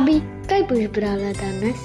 Babi, kaj boš brala danes?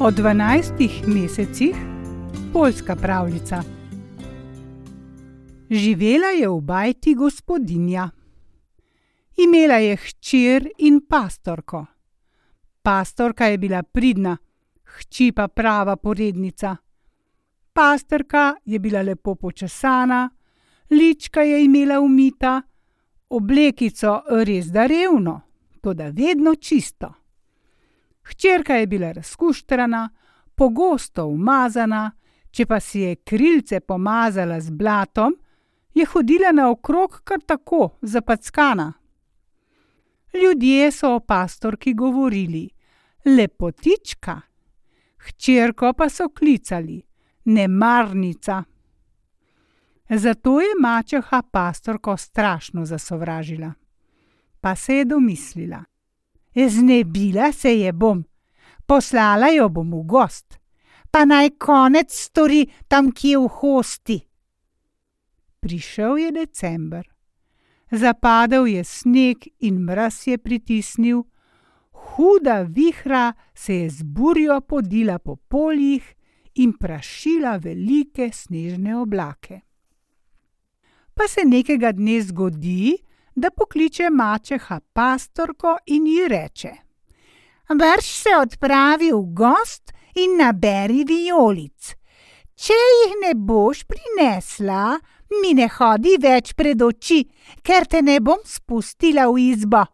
O 12 mesecih polska pravljica. Živela je v bajti gospodinja. Imela je hčer in pastorko. Pastorka je bila pridna, hči pa prava porednica. Pastorka je bila lepo počesana, lička je imela umita, oblekico res da revno, toda vedno čisto. Hčerka je bila razkuštrana, pogosto umazana, če pa si je krilce pomazala z blatom, je hodila naokrog kar tako, zapackana. Ljudje so o pastorki govorili: Lepotička, hčerko pa so klicali: Nemarnica. Zato je mačeha pastorko strašno zasovražila. Pa se je domislila: Znebila se je bom, poslala jo bom v gost, pa naj konec stori tam kje v hosti. Prišel je december. Zapadel je sneg in mraz je pritisnil, huda vihra se je z burjo podila po poljih in prašila velike snežne oblake. Pa se nekega dne zgodi, da pokliče mačeha pastorko in ji reče: Vrš se odpravi v gost in naberi vijolic. Če jih ne boš prinesla, mi ne hodi več pred oči, ker te ne bom spustila v izbo.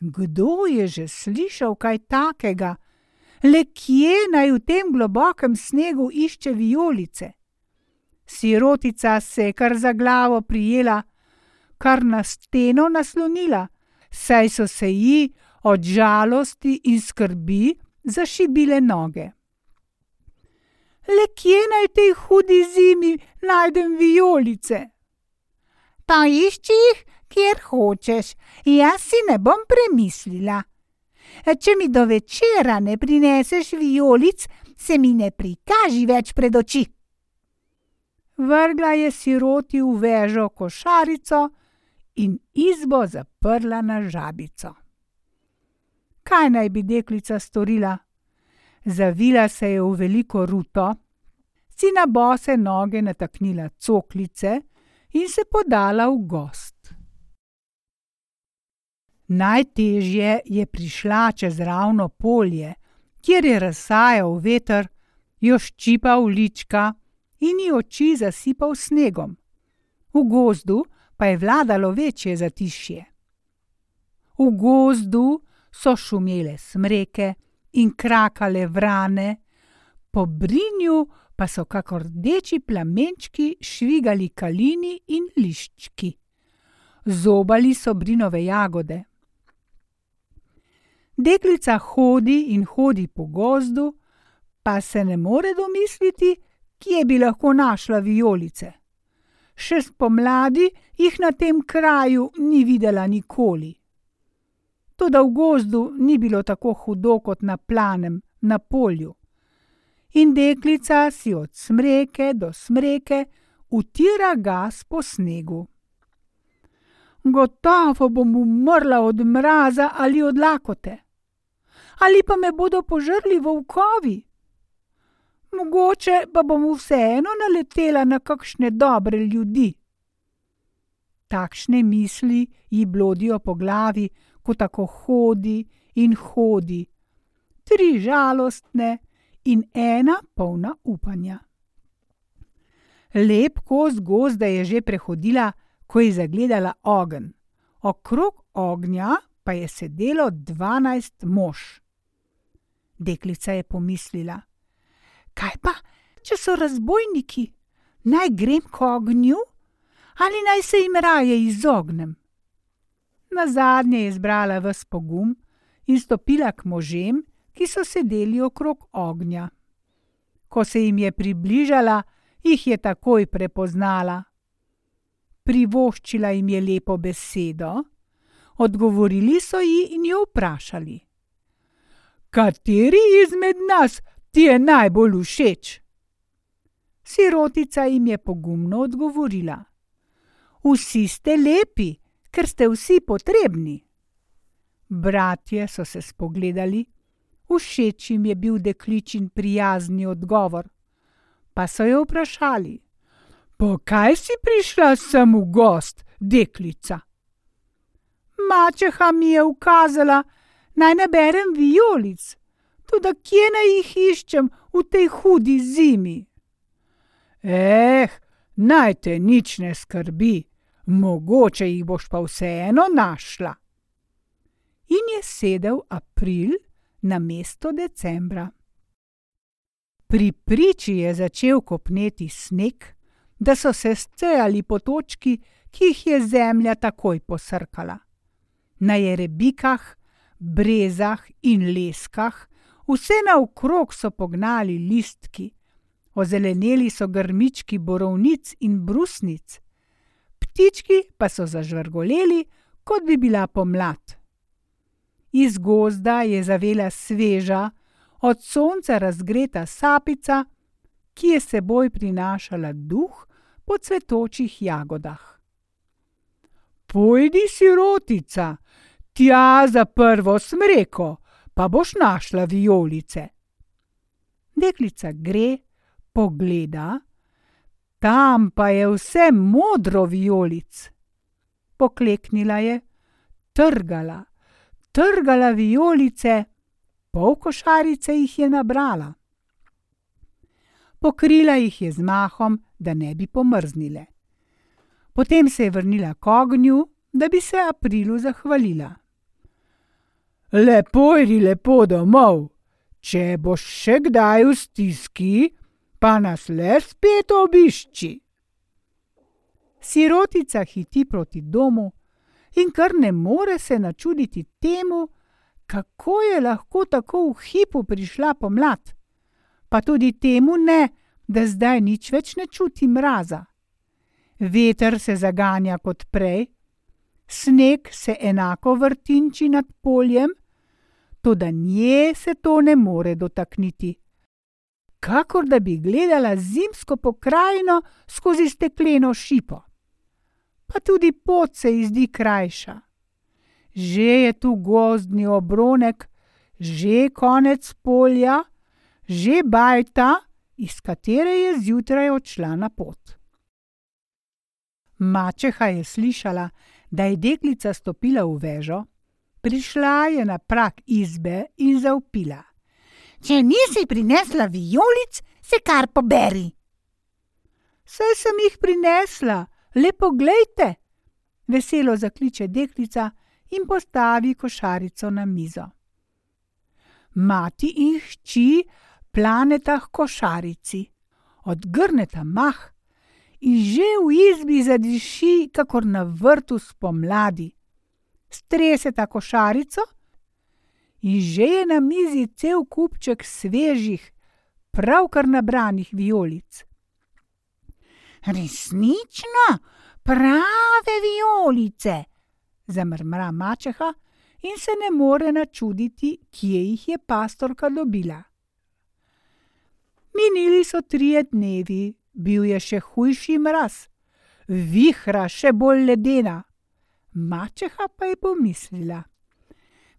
Kdo je že slišal kaj takega? Le kje naj v tem globokem snegu išče vijolice? Sirotica se je kar za glavo prijela, kar na steno naslonila, saj so se ji od žalosti in skrbi zašibile noge. Le kje naj v tej hudi zimi najdem vijolice? Pa išči jih, kjer hočeš, jaz si ne bom premislila. Če mi do večera ne prineseš vijolic, se mi ne prikaži več pred oči. Vrgla je siroti v vežo košarico in izbo zaprla na žabico. Kaj naj bi deklica storila? Zavila se je v veliko ruto, si na bose noge nataknila coklice in se podala v gost. Najtežje je prišla čez ravno polje, kjer je razsajal veter, jo ščipal lička in ji oči zasipal snegom. V gozdu pa je vladalo večje zatišje. V gozdu so šumele smreke in krakale vrane, po brinju pa so kakor rdeči plamenčki švigali kalini in liščki. Zobali so brinove jagode. Deklica hodi in hodi po gozdu, pa se ne more domisliti, kje bi lahko našla vijolice. Še spomladi jih na tem kraju ni videla nikoli. Toda v gozdu ni bilo tako hudo kot na planem, na polju. In deklica si od smreke do smreke utira gas po snegu. Gotovo bom umrla od mraza ali od lakote. Ali pa me bodo požrli volkovi? Mogoče pa bom vseeno naletela na kakšne dobre ljudi. Takšne misli ji blodijo po glavi, ko tako hodi in hodi, tri žalostne in ena polna upanja. Lep kos gozda je že prehodila, ko je zagledala ogenj. Okrog ognja pa je sedelo dvanajst mož. Deklica je pomislila: Kaj pa, če so razbojniki, naj grem k ognju ali naj se jim raje izognem? Na zadnje je zbrala ves pogum in stopila k možem, ki so sedeli okrog ognja. Ko se jim je približala, jih je takoj prepoznala. Privoščila jim je lepo besedo, odgovorili so ji in jo vprašali: Kateri izmed nas ti je najbolj všeč? Sirotica jim je pogumno odgovorila: Vsi ste lepi, ker ste vsi potrebni. Bratje so se spogledali, všeč jim je bil dekličin prijazni odgovor. Pa so jo vprašali: Po kaj si prišla sem v gost, deklica? Mačeha mi je ukazala, naj ne berem vijolic, tudi kje naj jih iščem v tej hudi zimi. Eh, naj te nič ne skrbi, mogoče jih boš pa vseeno našla. In je sedel april na mesto decembra. Pri priči je začel kopneti sneg, da so se scejali potočki, ki jih je zemlja takoj posrkala. Na jerebikah, brezah in leskah, vse naokrog so pognali listki, ozeleneli so grmički borovnic in brusnic, ptički pa so zažvrgoleli, kot bi bila pomlad. Iz gozda je zavela sveža, od sonca razgreta sapica, ki je seboj prinašala duh po cvetočih jagodah. Pojdi, sirotica, tja za prvo smreko, pa boš našla vijolice. Deklica gre, pogleda, tam pa je vse modro vijolic. Pokleknila je, trgala, trgala vijolice, pol košarice jih je nabrala. Pokrila jih je z mahom, da ne bi pomrznile. Potem se je vrnila k ognju, da bi se aprilu zahvalila. Lepo je, lepo domov, če boš še kdaj v stiski, pa nas le spet obišči. Sirotica hiti proti domu in kar ne more se načuditi temu, kako je lahko tako v hipu prišla pomlad, pa tudi temu ne, da zdaj nič več ne čuti mraza. Veter se zaganja kot prej, sneg se enako vrtinči nad poljem, toda nje se to ne more dotakniti. Kakor da bi gledala zimsko pokrajino skozi stekleno šipo. Pa tudi pot se ji zdi krajša. Že je tu gozdni obronek, že konec polja, že bajta, iz katere je zjutraj odšla na pot. Mačeha je slišala, da je deklica stopila v vežo, prišla je na prak izbe in zaupila: Če nisi prinesla vijolic, se kar poberi. Saj sem jih prinesla, lepo glejte, veselo zakliče deklica in postavi košarico na mizo. Mati in hči planeta k košarici, odgrneta mah in že v izbi zadiši, kakor na vrtu spomladi. Streseta košarico in že je na mizi cel kupček svežih, pravkar nabranih vijolic. Resnično, prave vijolice, zamrmra mačeha in se ne more načuditi, kje jih je pastorka dobila. Minili so trije dnevi, bil je še hujši mraz, vihra še bolj ledena. Mačeha pa je pomislila: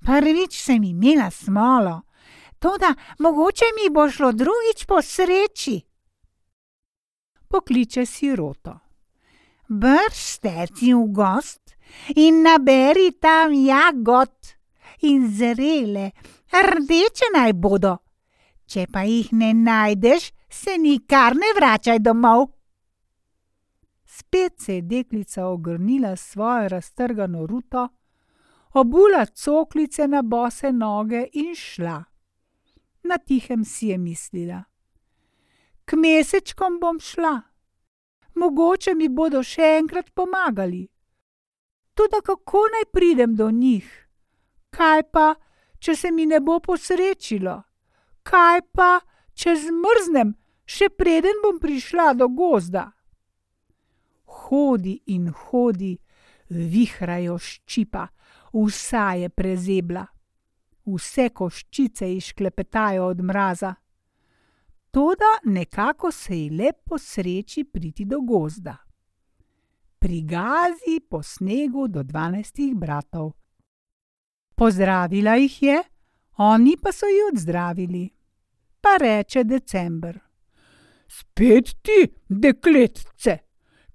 Prvič sem imela smolo, toda mogoče mi bo šlo drugič po sreči. Pokliče siroto. Brž steci v gost in naberi tam jagod in zrele, rdeče naj bodo. Če pa jih ne najdeš, se nikar ne vračaj domov. Spet se je deklica ogrnila svojo raztrgano ruto, obula coklice na bose noge in šla. Na tihem si je mislila: K mesečkom bom šla, mogoče mi bodo še enkrat pomagali. Toda kako naj pridem do njih? Kaj pa, če se mi ne bo posrečilo? Kaj pa, če zmrznem, še preden bom prišla do gozda. Hodi in hodi, vihrajo ščipa, vsa je prezebla. Vse koščice išklepetajo od mraza. Toda nekako se ji le posreči priti do gozda. Prigazi po snegu do dvanajstih bratov. Pozdravila jih je, oni pa so ji odzdravili. Pa reče december. Spet ti, dekletce,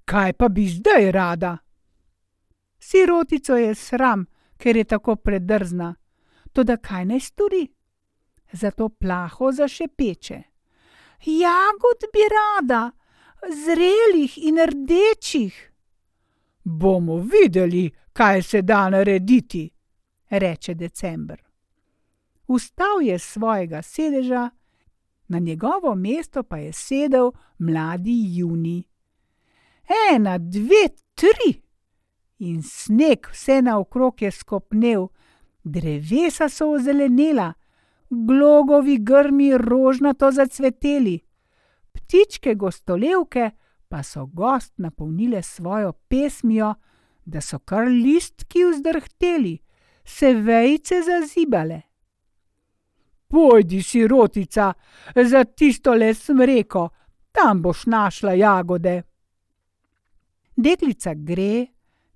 kaj pa bi zdaj rada? Sirotico je sram, ker je tako predrzna, toda kaj naj stori? Zato plaho zašepeče. Jagod bi rada, zrelih in rdečih. Bomo videli, kaj se da narediti, reče december. Vstal je s svojega sedeža, na njegovo mesto pa je sedel mladi juni. Ena, dve, tri! In sneg vse naokrog je skopnel, drevesa so ozelenela, glogovi grmi rožnato zacveteli, ptičke gostolevke pa so gost napolnile svojo pesmijo, da so kar listki vzdrhteli, se vejice zazibale. Pojdi, sirotica, za tisto le smreko, tam boš našla jagode. Deklica gre,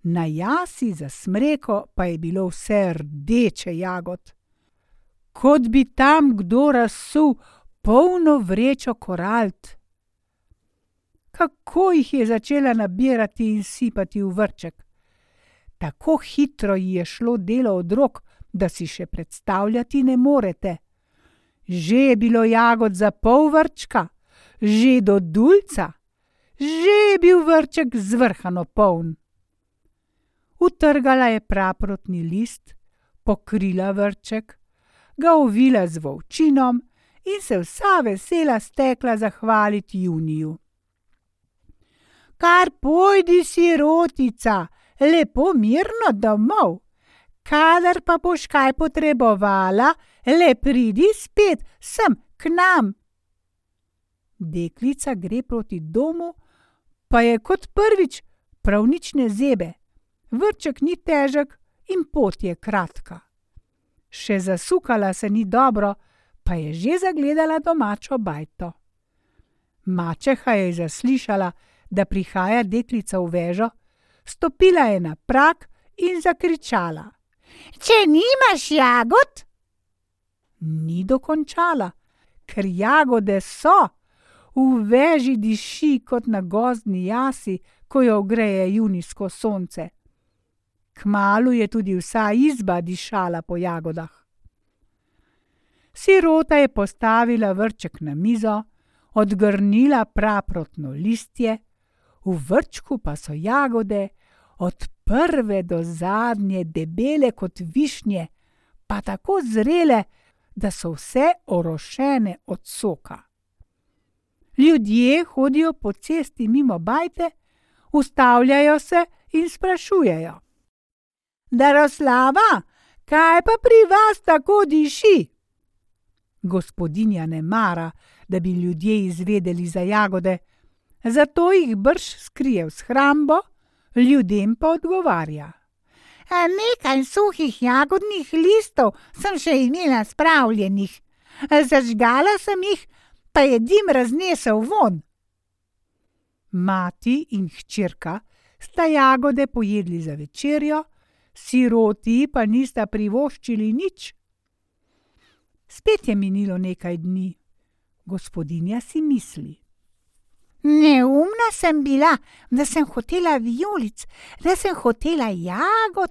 na jasi za smreko pa je bilo vse rdeče jagod. Kot bi tam kdo razsul polno vrečo korald. Kako jih je začela nabirati in sipati v vrček? Tako hitro ji je šlo delo od rok, da si še predstavljati ne morete. Že je bilo jagod za pol vrčka, že do dulca, že je bil vrček zvrhano poln. Utrgala je praprotni list, pokrila vrček, ga ovila z volčinom in se vsa vesela stekla zahvaliti juniju. Kar pojdi, sirotica, lepo mirno domov. Kadar pa boš kaj potrebovala, le pridi spet sem k nam. Deklica gre proti domu, pa je kot prvič prav nič ne zebe. Vrček ni težek in pot je kratka. Še zasukala se ni dobro, pa je že zagledala domačo bajto. Mačeha je zaslišala, da prihaja deklica v vežo, stopila je na prak in zakričala: Če nimaš jagod? Ni dokončala, ker jagode so. V veži diši kot na gozdni jasi, ko jo ogreje junijsko sonce. Kmalu je tudi vsa izba dišala po jagodah. Sirota je postavila vrček na mizo, odgrnila praprotno listje, v vrčku pa so jagode, od prve do zadnje debele kot višnje, pa tako zrele, da so vse orošene od soka. Ljudje hodijo po cesti mimo bajte, ustavljajo se in sprašujejo: Daroslava, kaj pa pri vas tako diši? Gospodinja ne mara, da bi ljudje izvedeli za jagode, zato jih brž skrije v shrambo, ljudem pa odgovarja. Nekaj suhih jagodnih listov sem še imela spravljenih, zažgala sem jih, pa je dim raznesel von. Mati in hčerka sta jagode pojedli za večerjo, siroti pa nista privoščili nič. Spet je minilo nekaj dni, gospodinja si misli. Neumna sem bila, da sem hotela vijolic, da sem hotela jagod.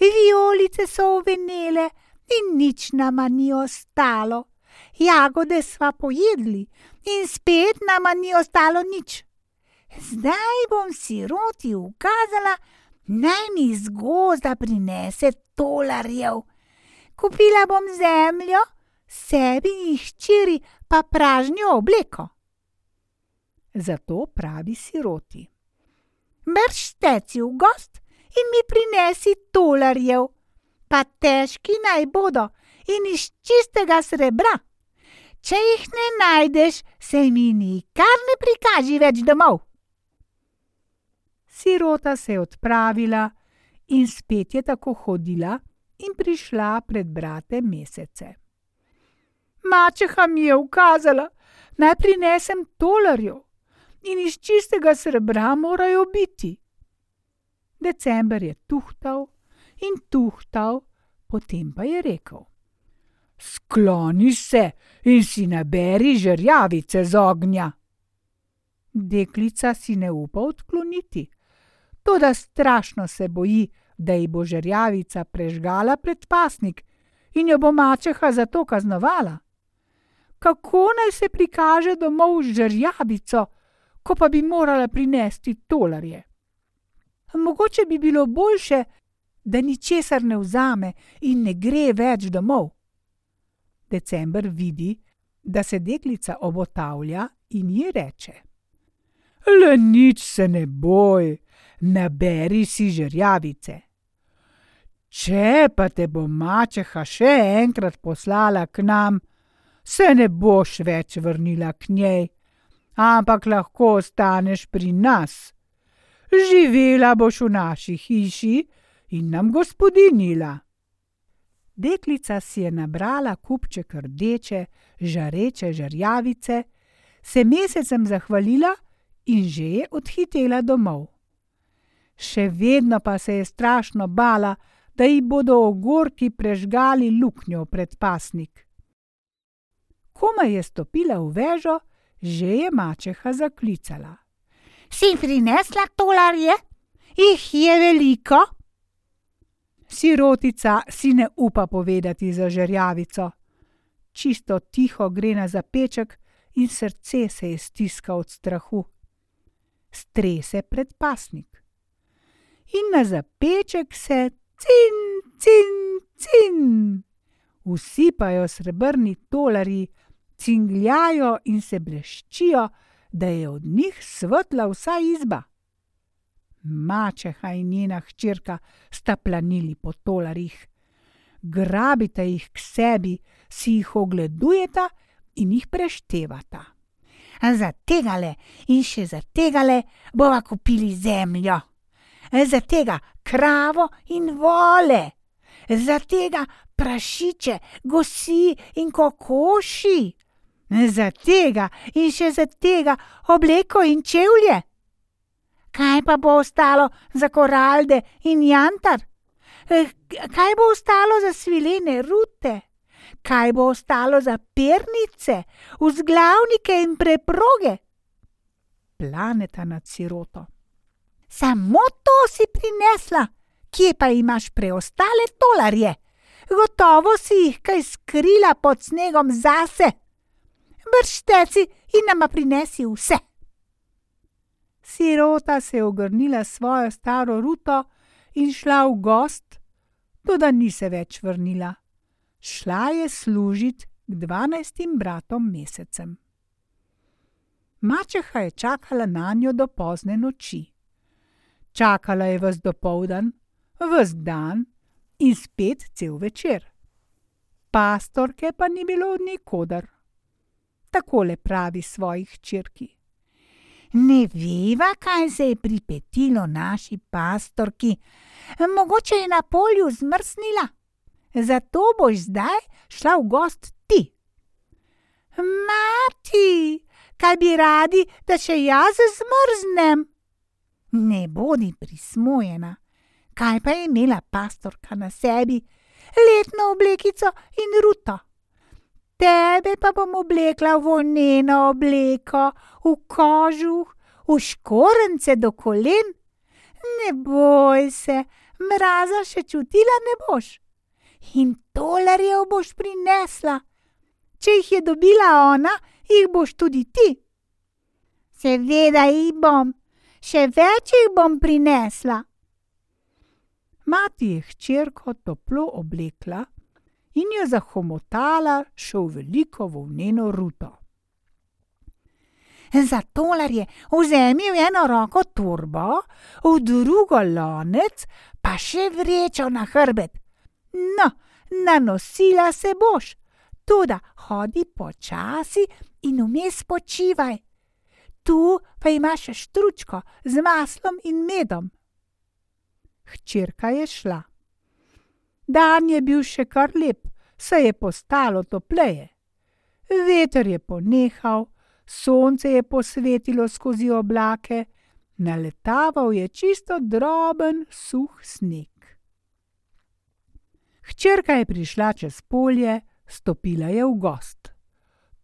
Vijolice so uvenele in nič nama ni ostalo. Jagode sva pojedli in spet nama ni ostalo nič. Zdaj bom siroti ukazala, naj mi iz gozda prinese tolarjev. Kupila bom zemljo, sebi in hčeri pa pražnjo obleko zato pravi siroti. Brž teci v gost in mi prinesi tolarjev, pa težki naj bodo in iz čistega srebra. Če jih ne najdeš, se mi nikar ne prikaži več domov. Sirota se je odpravila in spet je tako hodila in prišla pred brate mesece. Mačeha mi je ukazala, naj prinesem tolarjev in iz čistega srebra morajo biti. December je tuhtal in tuhtal, Potem pa je rekel: Skloni se in si naberi žrjavice z ognja. Deklica si ne upa odkloniti, toda strašno se boji, da ji bo žrjavica prežgala predpasnik in jo bo mačeha zato kaznovala. Kako naj se prikaže domov z žrjavico, ko pa bi morala prinesti tolarje? Mogoče bi bilo boljše, da ničesar ne vzame in ne gre več domov. December vidi, da se deklica obotavlja in ji reče: Le nič se ne boj, naberi si žrjavice. Če pa te bo mačeha še enkrat poslala k nam, se ne boš več vrnila k njej, ampak lahko ostaneš pri nas. Živela boš v naši hiši in nam gospodinila. Deklica si je nabrala kupček rdeče, žareče žrjavice, se mesecem zahvalila in že je odhitela domov. Še vedno pa se je strašno bala, da ji bodo ogorki prežgali luknjo pred pasnik. Komaj je stopila v vežo, že je mačeha zaklicala. Si prinesla tolarje? Ih je veliko? Sirotica si ne upa povedati za žerjavico. Čisto tiho gre na zapeček in srce se je stiska od strahu. Strese pred pasnik. In na zapeček se cin, cin, cin. Usipajo srebrni tolari, cingljajo in se bleščijo, da je od njih svetla vsa izba. Mačeha in njena hčerka sta planili po tolarjih. Grabite jih k sebi, si jih ogledujeta in jih preštevata. Za tega le in še za tega le bova kupili zemljo, za tega kravo in vole, za tega prašiče, gosi in kokoši, za tega in še za tega obleko in čevlje. Kaj pa bo ostalo za koralde in jantar? Eh, kaj bo ostalo za svilene rute? Kaj bo ostalo za pernice, vzglavnike in preproge? Planeta nad siroto. Samo to si prinesla, kje pa imaš preostale tolarje? Gotovo si jih kaj skrila pod snegom zase. Bršteci in nama prinesi vse. Sirota se je ogrnila svojo staro ruto in šla v gost, tudi ni se več vrnila. Šla je služiti k dvanajstim bratom mesecem. Mačeha je čakala na njo do pozne noči. Čakala je vas do povdan, vas dan in spet cel večer. Pastorke pa ni bilo od nikoder. Takole pravi svojih črki. Ne veva, kaj se je pripetilo naši pastorki, mogoče je na polju zmrznila, zato boš zdaj šla v gost ti. Mati, kaj bi radi, da še jaz zmrznem? Ne bodi prismojena, kaj pa je imela pastorka na sebi, letno oblekico in ruto. Tebe pa bom oblekla v volneno obleko, v kožuh, v škorence do kolen. Ne boj se, mraza še čutila ne boš. In tolarjev boš prinesla. Če jih je dobila ona, jih boš tudi ti. Seveda jih bom, še več jih bom prinesla. Mati je hčerko toplo oblekla in jo zahomotala še v veliko volneno ruto. Za tolarje vzemi v eno roko turbo, v drugo lonec, pa še vrečo na hrbet. No, nanosila se boš, tudi hodi počasi in vmes počivaj. Tu pa imaš štručko z maslom in medom. Hčerka je šla. Dan je bil še kar lep, se je postalo topleje. Veter je ponehal, sonce je posvetilo skozi oblake, naletaval je čisto droben, suh sneg. Hčerka je prišla čez polje, stopila je v gost.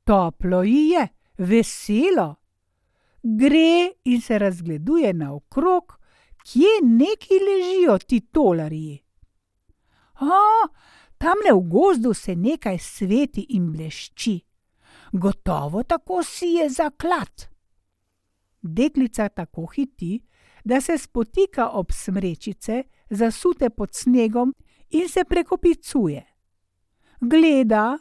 Toplo ji je, veselo. Gre in se razgleduje naokrog, kje neki ležijo ti tolarji. O, tam le v gozdu se nekaj sveti in blešči. Gotovo tako si je zaklad. Deklica tako hiti, da se spotika ob smrečice, zasute pod snegom in se prekopicuje. Gleda,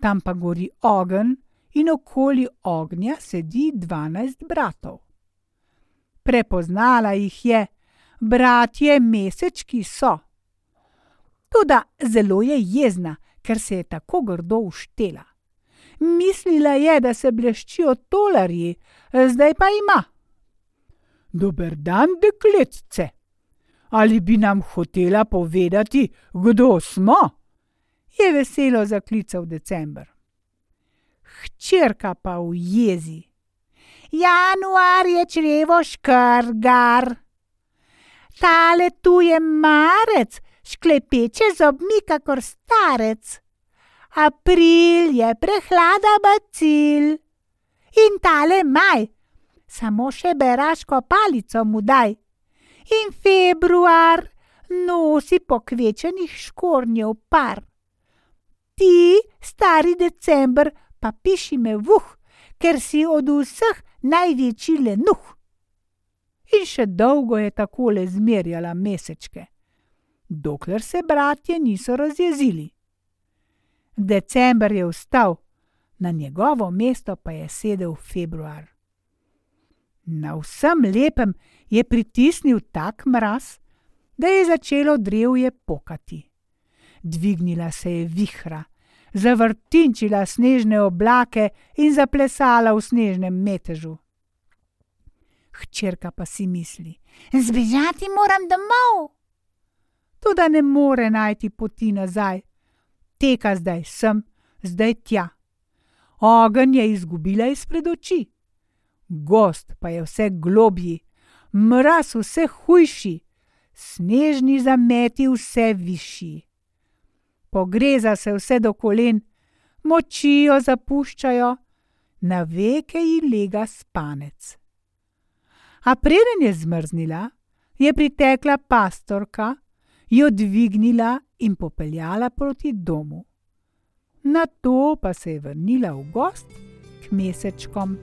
tam pa gori ogenj in okoli ognja sedi dvanajst bratov. Prepoznala jih je, bratje mesečki so. Toda zelo je jezna, ker se je tako grdo uštela. Mislila je, da se bleščijo tolarji, zdaj pa ima. Dober dan, dekletce. Ali bi nam hotela povedati, kdo smo? Je veselo zaklical decembr. Hčerka pa v jezi. Januar je črevo škrgar. Tale tu je marec, šklepeče zobmi, kakor starec. April je prehlada bacil. In tale maj, samo še beraško palico mu daj. In februar nosi pokvečenih škornjev par. Ti, stari decembr, pa piši me vuh, ker si od vseh največji lenuh. In še dolgo je takole zmerjala mesečke, dokler se bratje niso razjezili. December je vstal, na njegovo mesto pa je sedel februar. Na vsem lepem je pritisnil tak mraz, da je začelo drevje pokati. Dvignila se je vihra, zavrtinčila snežne oblake in zaplesala v snežnem metežu. Hčerka pa si misli: Zbežati moram domov. Tudi ne more najti poti nazaj, teka zdaj sem, zdaj tja. Ogen je izgubila izpred oči, gost pa je vse globji, mraz vse hujši, snežni zameti vse višji. Pogreza se vse do kolen, moči jo zapuščajo, na veke ji lega spanec. A preden je zmrznila, je pritekla pastorka, jo dvignila in popeljala proti domu. Na to pa se je vrnila v gost k mesečkom.